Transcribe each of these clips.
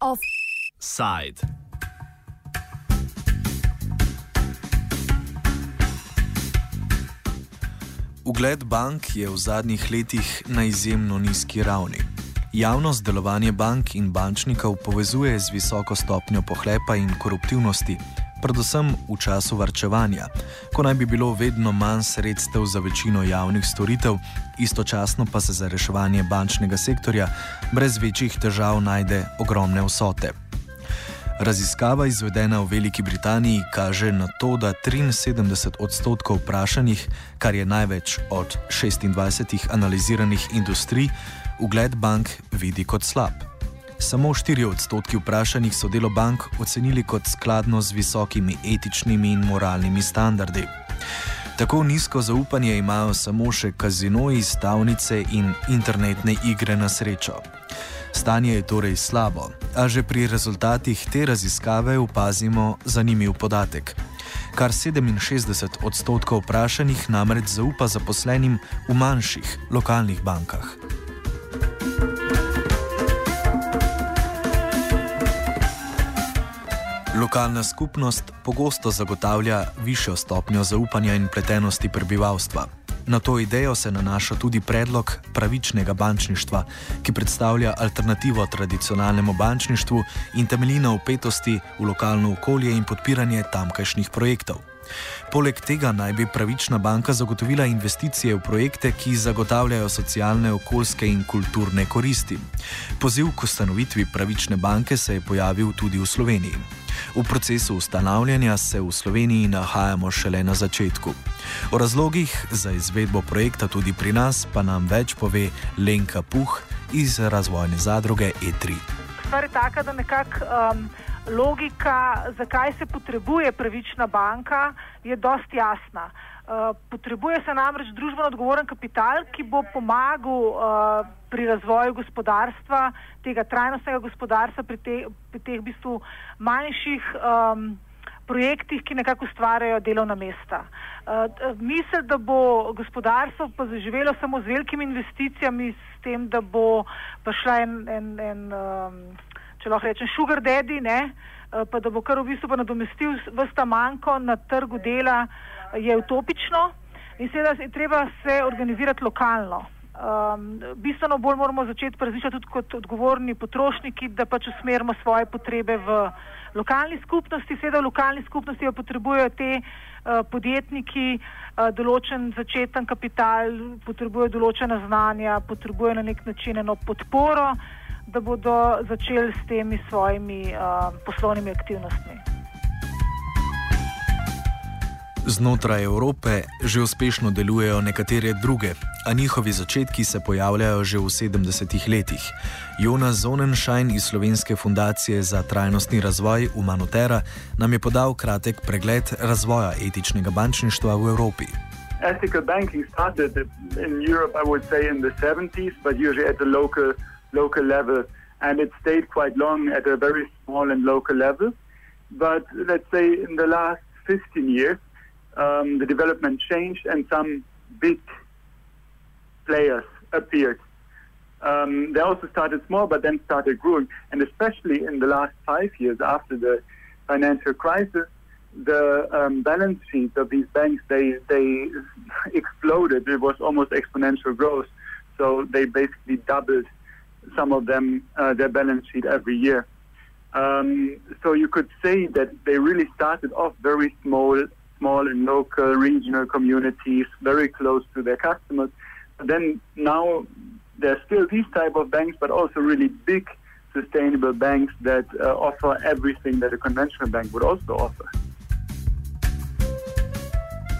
Offside. Ugled bank je v zadnjih letih na izjemno nizki ravni. Javnost delovanje bank in bančnikov povezuje z visoko stopnjo pohlepa in koruptivnosti, predvsem v času varčevanja, ko naj bi bilo vedno manj sredstev za večino javnih storitev, istočasno pa se za reševanje bančnega sektorja brez večjih težav najde ogromne vsote. Raziskava izvedena v Veliki Britaniji kaže na to, da 73 odstotkov vprašanih, kar je največ od 26 analiziranih industrij, ugled bank vidi kot slab. Samo 4 odstotki vprašanih so delo bank ocenili kot skladno z visokimi etičnimi in moralnimi standardi. Tako nizko zaupanje imajo samo še kazinoji, stavnice in internetne igre na srečo. Stanje je torej slabo, a že pri rezultatih te raziskave opazimo zanimiv podatek. Kar 67 odstotkov vprašanih namreč zaupa zaposlenim v manjših lokalnih bankah. Lokalna skupnost pogosto zagotavlja višjo stopnjo zaupanja in pletenosti prebivalstva. Na to idejo se nanaša tudi predlog pravičnega bančništva, ki predstavlja alternativo tradicionalnemu bančništvu in temelji na upetosti v lokalno okolje in podpiranje tamkajšnjih projektov. Poleg tega naj bi pravična banka zagotovila investicije v projekte, ki zagotavljajo socialne, okoljske in kulturne koristi. Poziv k ustanovitvi pravične banke se je pojavil tudi v Sloveniji. V procesu ustanavljanja se v Sloveniji nahajamo šele na začetku. O razlogih za izvedbo projekta tudi pri nas pa nam več pove Lenka Puh iz razvojne zadruge E3. Stvar je taka, da nekako. Um logika, zakaj se potrebuje pravična banka, je dosti jasna. Uh, potrebuje se namreč družbeno odgovoren kapital, ki bo pomagal uh, pri razvoju gospodarstva, tega trajnostnega gospodarstva, pri, te, pri teh bistvu manjših um, projektih, ki nekako ustvarjajo delovna mesta. Uh, misel, da bo gospodarstvo pa zaživelo samo z velikimi investicijami, s tem, da bo pa šla en. en, en um, če lahko rečem, sugar daddy, ne, eh, pa da bo kar v bistvu nadomestil vsta manjko na trgu dela, je utopično in seveda je treba se organizirati lokalno. Um, bistveno bolj moramo začeti razmišljati tudi kot odgovorni potrošniki, da pač usmerimo svoje potrebe v lokalni skupnosti. Seveda v lokalni skupnosti pa potrebujejo te uh, podjetniki uh, določen začeten kapital, potrebujejo določena znanja, potrebujejo na nek način eno podporo. Uh, da bodo začeli s temi svojimi uh, poslovnimi aktivnostmi. Znotraj Evrope že uspešno delujejo nekatere druge, a njihovi začetki se pojavljajo že v 70-ih letih. Jonas Zonenschein iz Slovenske fundacije za trajnostni razvoj Umanotera nam je podal kratek pregled razvoja etičnega bančništva v Evropi. Ethical banking started in Europe, I would say, in the 70s, but usually at the local local level, and it stayed quite long at a very small and local level. But let's say in the last 15 years, um, the development changed and some big players appeared. Um, they also started small, but then started growing. And especially in the last five years after the financial crisis, the um, balance sheets of these banks they they exploded. It was almost exponential growth. So they basically doubled some of them uh, their balance sheet every year. Um, so you could say that they really started off very small, small and local regional communities, very close to their customers. But then now there's still these type of banks, but also really big sustainable banks that uh, offer everything that a conventional bank would also offer.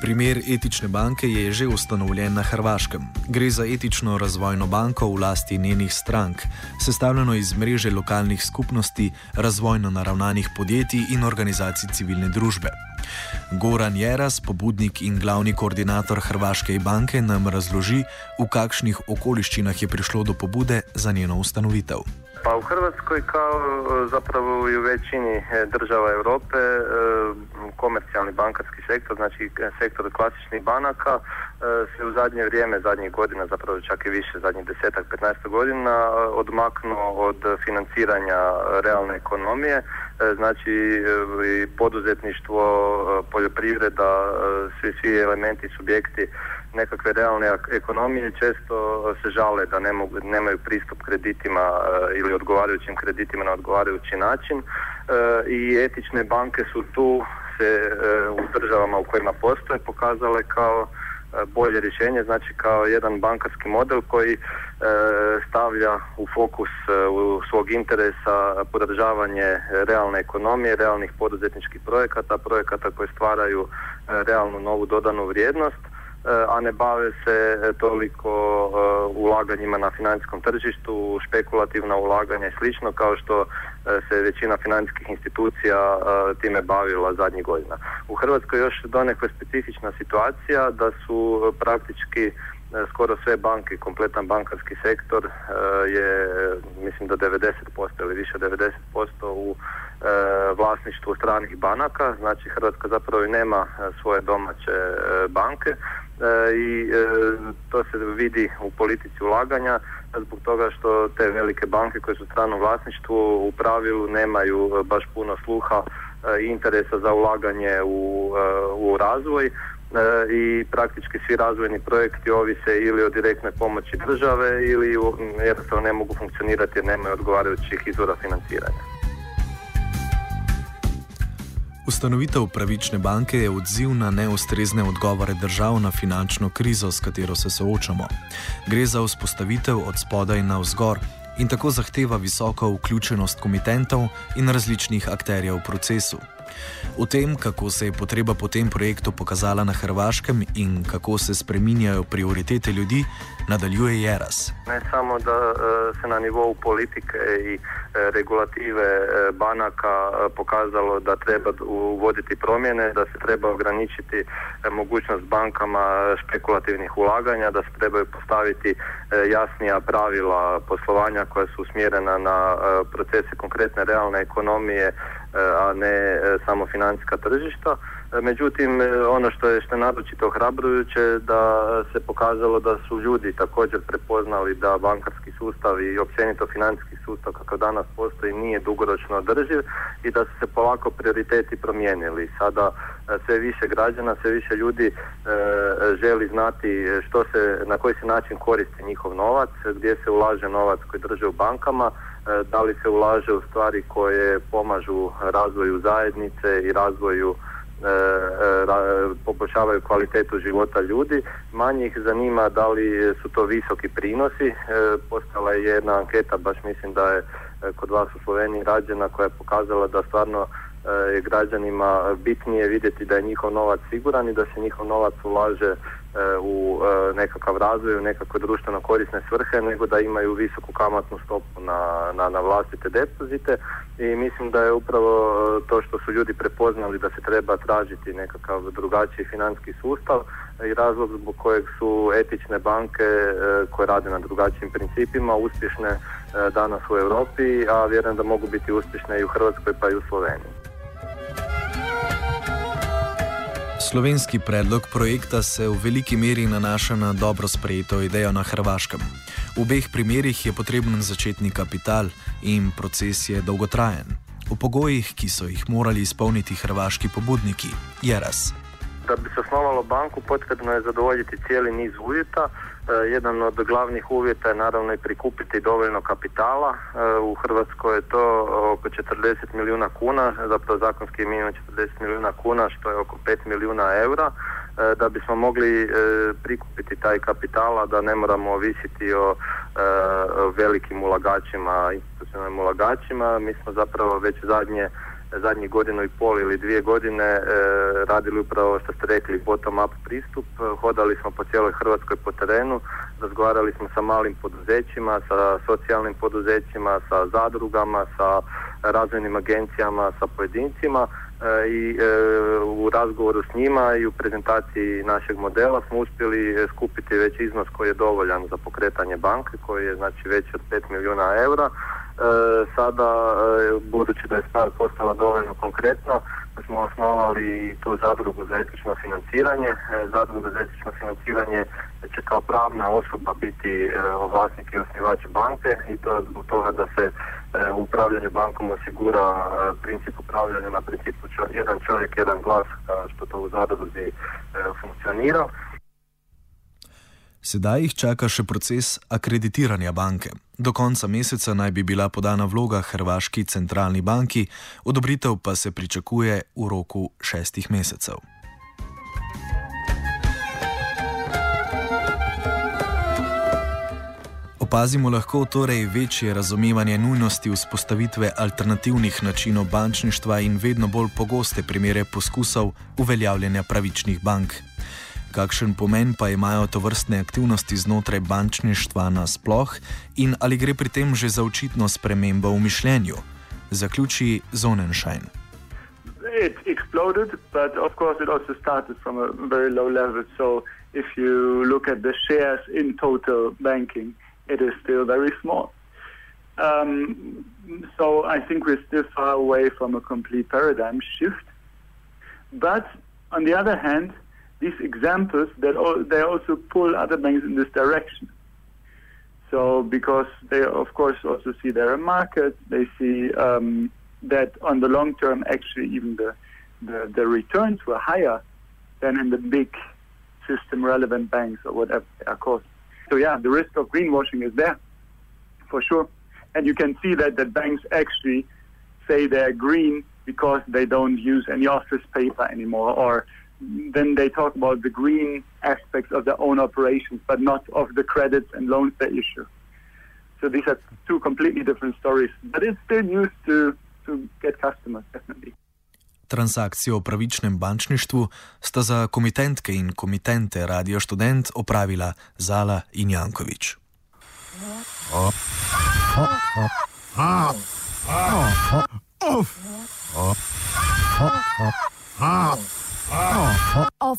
Primer etične banke je že ustanovljen na Hrvaškem. Gre za etično razvojno banko v lasti njenih strank, sestavljeno iz mreže lokalnih skupnosti, razvojno naravnanih podjetij in organizacij civilne družbe. Goran Jeras, pobudnik in glavni koordinator Hrvaške banke, nam razloži, v kakšnih okoliščinah je prišlo do pobude za njeno ustanovitev. Pa u Hrvatskoj kao zapravo i u većini država Europe komercijalni bankarski sektor, znači sektor klasičnih banaka se u zadnje vrijeme, zadnjih godina, zapravo čak i više, zadnjih desetak, 15 godina odmaknuo od financiranja realne ekonomije, znači i poduzetništvo, poljoprivreda, svi, svi elementi, subjekti nekakve realne ekonomije često se žale da ne mogu, nemaju pristup kreditima e, ili odgovarajućim kreditima na odgovarajući način. E, i etične banke su tu se e, u državama u kojima postoje pokazale kao bolje rješenje, znači kao jedan bankarski model koji stavlja u fokus u svog interesa podržavanje realne ekonomije, realnih poduzetničkih projekata, projekata koji stvaraju realnu novu dodanu vrijednost. E, a ne bave se e, toliko e, ulaganjima na financijskom tržištu, špekulativna ulaganja i slično kao što se većina financijskih institucija time bavila zadnjih godina. U Hrvatskoj još donekle specifična situacija da su praktički skoro sve banke, kompletan bankarski sektor je mislim da 90% ili više 90% u vlasništvu stranih banaka, znači Hrvatska zapravo i nema svoje domaće banke E, i e, to se vidi u politici ulaganja zbog toga što te velike banke koje su u stranom vlasništvu u pravilu nemaju baš puno sluha i e, interesa za ulaganje u, u razvoj i praktički svi razvojni projekti ovise ili o direktnoj pomoći države ili jednostavno ne mogu funkcionirati jer nemaju odgovarajućih izvora financiranja. Ustanovitev pravične banke je odziv na neustrezne odgovore držav na finančno krizo, s katero se soočamo. Gre za vzpostavitev od spodaj na vzgor in tako zahteva visoko vključenost komitentov in različnih akterjev v procesu. O tem, kako se je potreba po tem projektu pokazala na Hrvaškem in kako se spreminjajo prioritete ljudi, nadaljuje Jeras. Ne samo, da eh, se na nivou politike in eh, regulative eh, banaka pokazalo, da treba uvoditi promjene, da se treba ograničiti mogućnost bankama špekulativnih ulaganja, da se trebaju postaviti jasnija pravila poslovanja koja su usmjerena na procese konkretne realne ekonomije, a ne samo financijska tržišta. E, međutim, e, ono što je što naročito ohrabrujuće da se pokazalo da su ljudi također prepoznali da bankarski sustav i općenito financijski sustav kakav danas postoji nije dugoročno održiv i da su se polako prioriteti promijenili. Sada e, sve više građana, sve više ljudi želi znati što se, na koji se način koristi njihov novac, gdje se ulaže novac koji drže u bankama, da li se ulaže u stvari koje pomažu razvoju zajednice i razvoju E, e, poboljšavaju kvalitetu života ljudi. Manje ih zanima da li su to visoki prinosi. E, postala je jedna anketa, baš mislim da je kod vas u Sloveniji rađena koja je pokazala da stvarno je građanima bitnije vidjeti da je njihov novac siguran i da se njihov novac ulaže E, u e, nekakav razvoj, u nekakve društveno korisne svrhe, nego da imaju visoku kamatnu stopu na, na, na vlastite depozite i mislim da je upravo e, to što su ljudi prepoznali da se treba tražiti nekakav drugačiji financijski sustav i razlog zbog kojeg su etične banke koje rade na drugačijim principima uspješne danas u Europi, a vjerujem da mogu biti uspješne i u Hrvatskoj pa i u Sloveniji. Slovenski predlog projekta se v veliki meri nanaša na dobro sprejeto idejo na Hrvaškem. V obeh primerih je potreben začetni kapital in proces je dolgotrajen. V pogojih, ki so jih morali izpolniti hrvaški pobudniki, je raz. Da bi se osnovalo banku, potrebno je zadovoljiti cijeli niz uvjeta. E, jedan od glavnih uvjeta je naravno i prikupiti dovoljno kapitala. E, u Hrvatskoj je to oko 40 milijuna kuna, zapravo zakonski minimum 40 milijuna kuna, što je oko 5 milijuna eura. E, da bismo mogli prikupiti taj kapitala, da ne moramo ovisiti o velikim ulagačima, institucionalnim ulagačima, mi smo zapravo već zadnje zadnjih godinu i pol ili dvije godine e, radili upravo što ste rekli bottom up pristup. Hodali smo po cijeloj Hrvatskoj po terenu, razgovarali smo sa malim poduzećima, sa socijalnim poduzećima, sa zadrugama, sa razvojnim agencijama, sa pojedincima i u razgovoru s njima i u prezentaciji našeg modela smo uspjeli skupiti već iznos koji je dovoljan za pokretanje banke koji je znači veći od 5 milijuna eura. Sada, budući da je stvar postala dovoljno konkretno, smo osnovali tu zadrugu za etično financiranje. Zadruga za etično financiranje će kao pravna osoba biti vlasnik i osnivač banke i to zbog toga da se upravljanje bankom osigura princip upravljanja na principu jedan čovjek, jedan glas, što to u zadruzi funkcionira. Sedaj jih čaka še proces akreditiranja banke. Do konca meseca naj bi bila podana vloga Hrvaški centralni banki, odobritev pa se pričakuje v roku šestih mesecev. Opazimo lahko torej večje razumevanje nujnosti vzpostavitve alternativnih načinov bančništva in vedno bolj pogoste primere poskusov uveljavljanja pravičnih bank. Kakšen pomen pa imajo to vrstne aktivnosti znotraj bančništva nasploh in ali gre pri tem že za očitno spremembo v mišljenju? Zaključi Zonenschein. It exploded, but of course it also started from a very low level. So if you look at the shares in total banking, it is still very small. Um, so I think we're still far away from a complete paradigm shift. But on the other hand, these examples that they also pull other banks in this direction. So because they of course also see there are markets, they see um, that on the long term actually even the, the, the returns were higher than in the big system relevant banks or whatever they are called. So yeah, the risk of greenwashing is there for sure. And you can see that the banks actually say they're green because they don't use any office paper anymore or then they talk about the green aspects of their own operations, but not of the credits and loans they issue. So these are two completely different stories, but it's still used to, to get customers, definitely. Transakcijo o pravičnem bančništvu sta za komitentke in komitente Radio Student opravila Zala in Jankovič. Oh. Off. Off.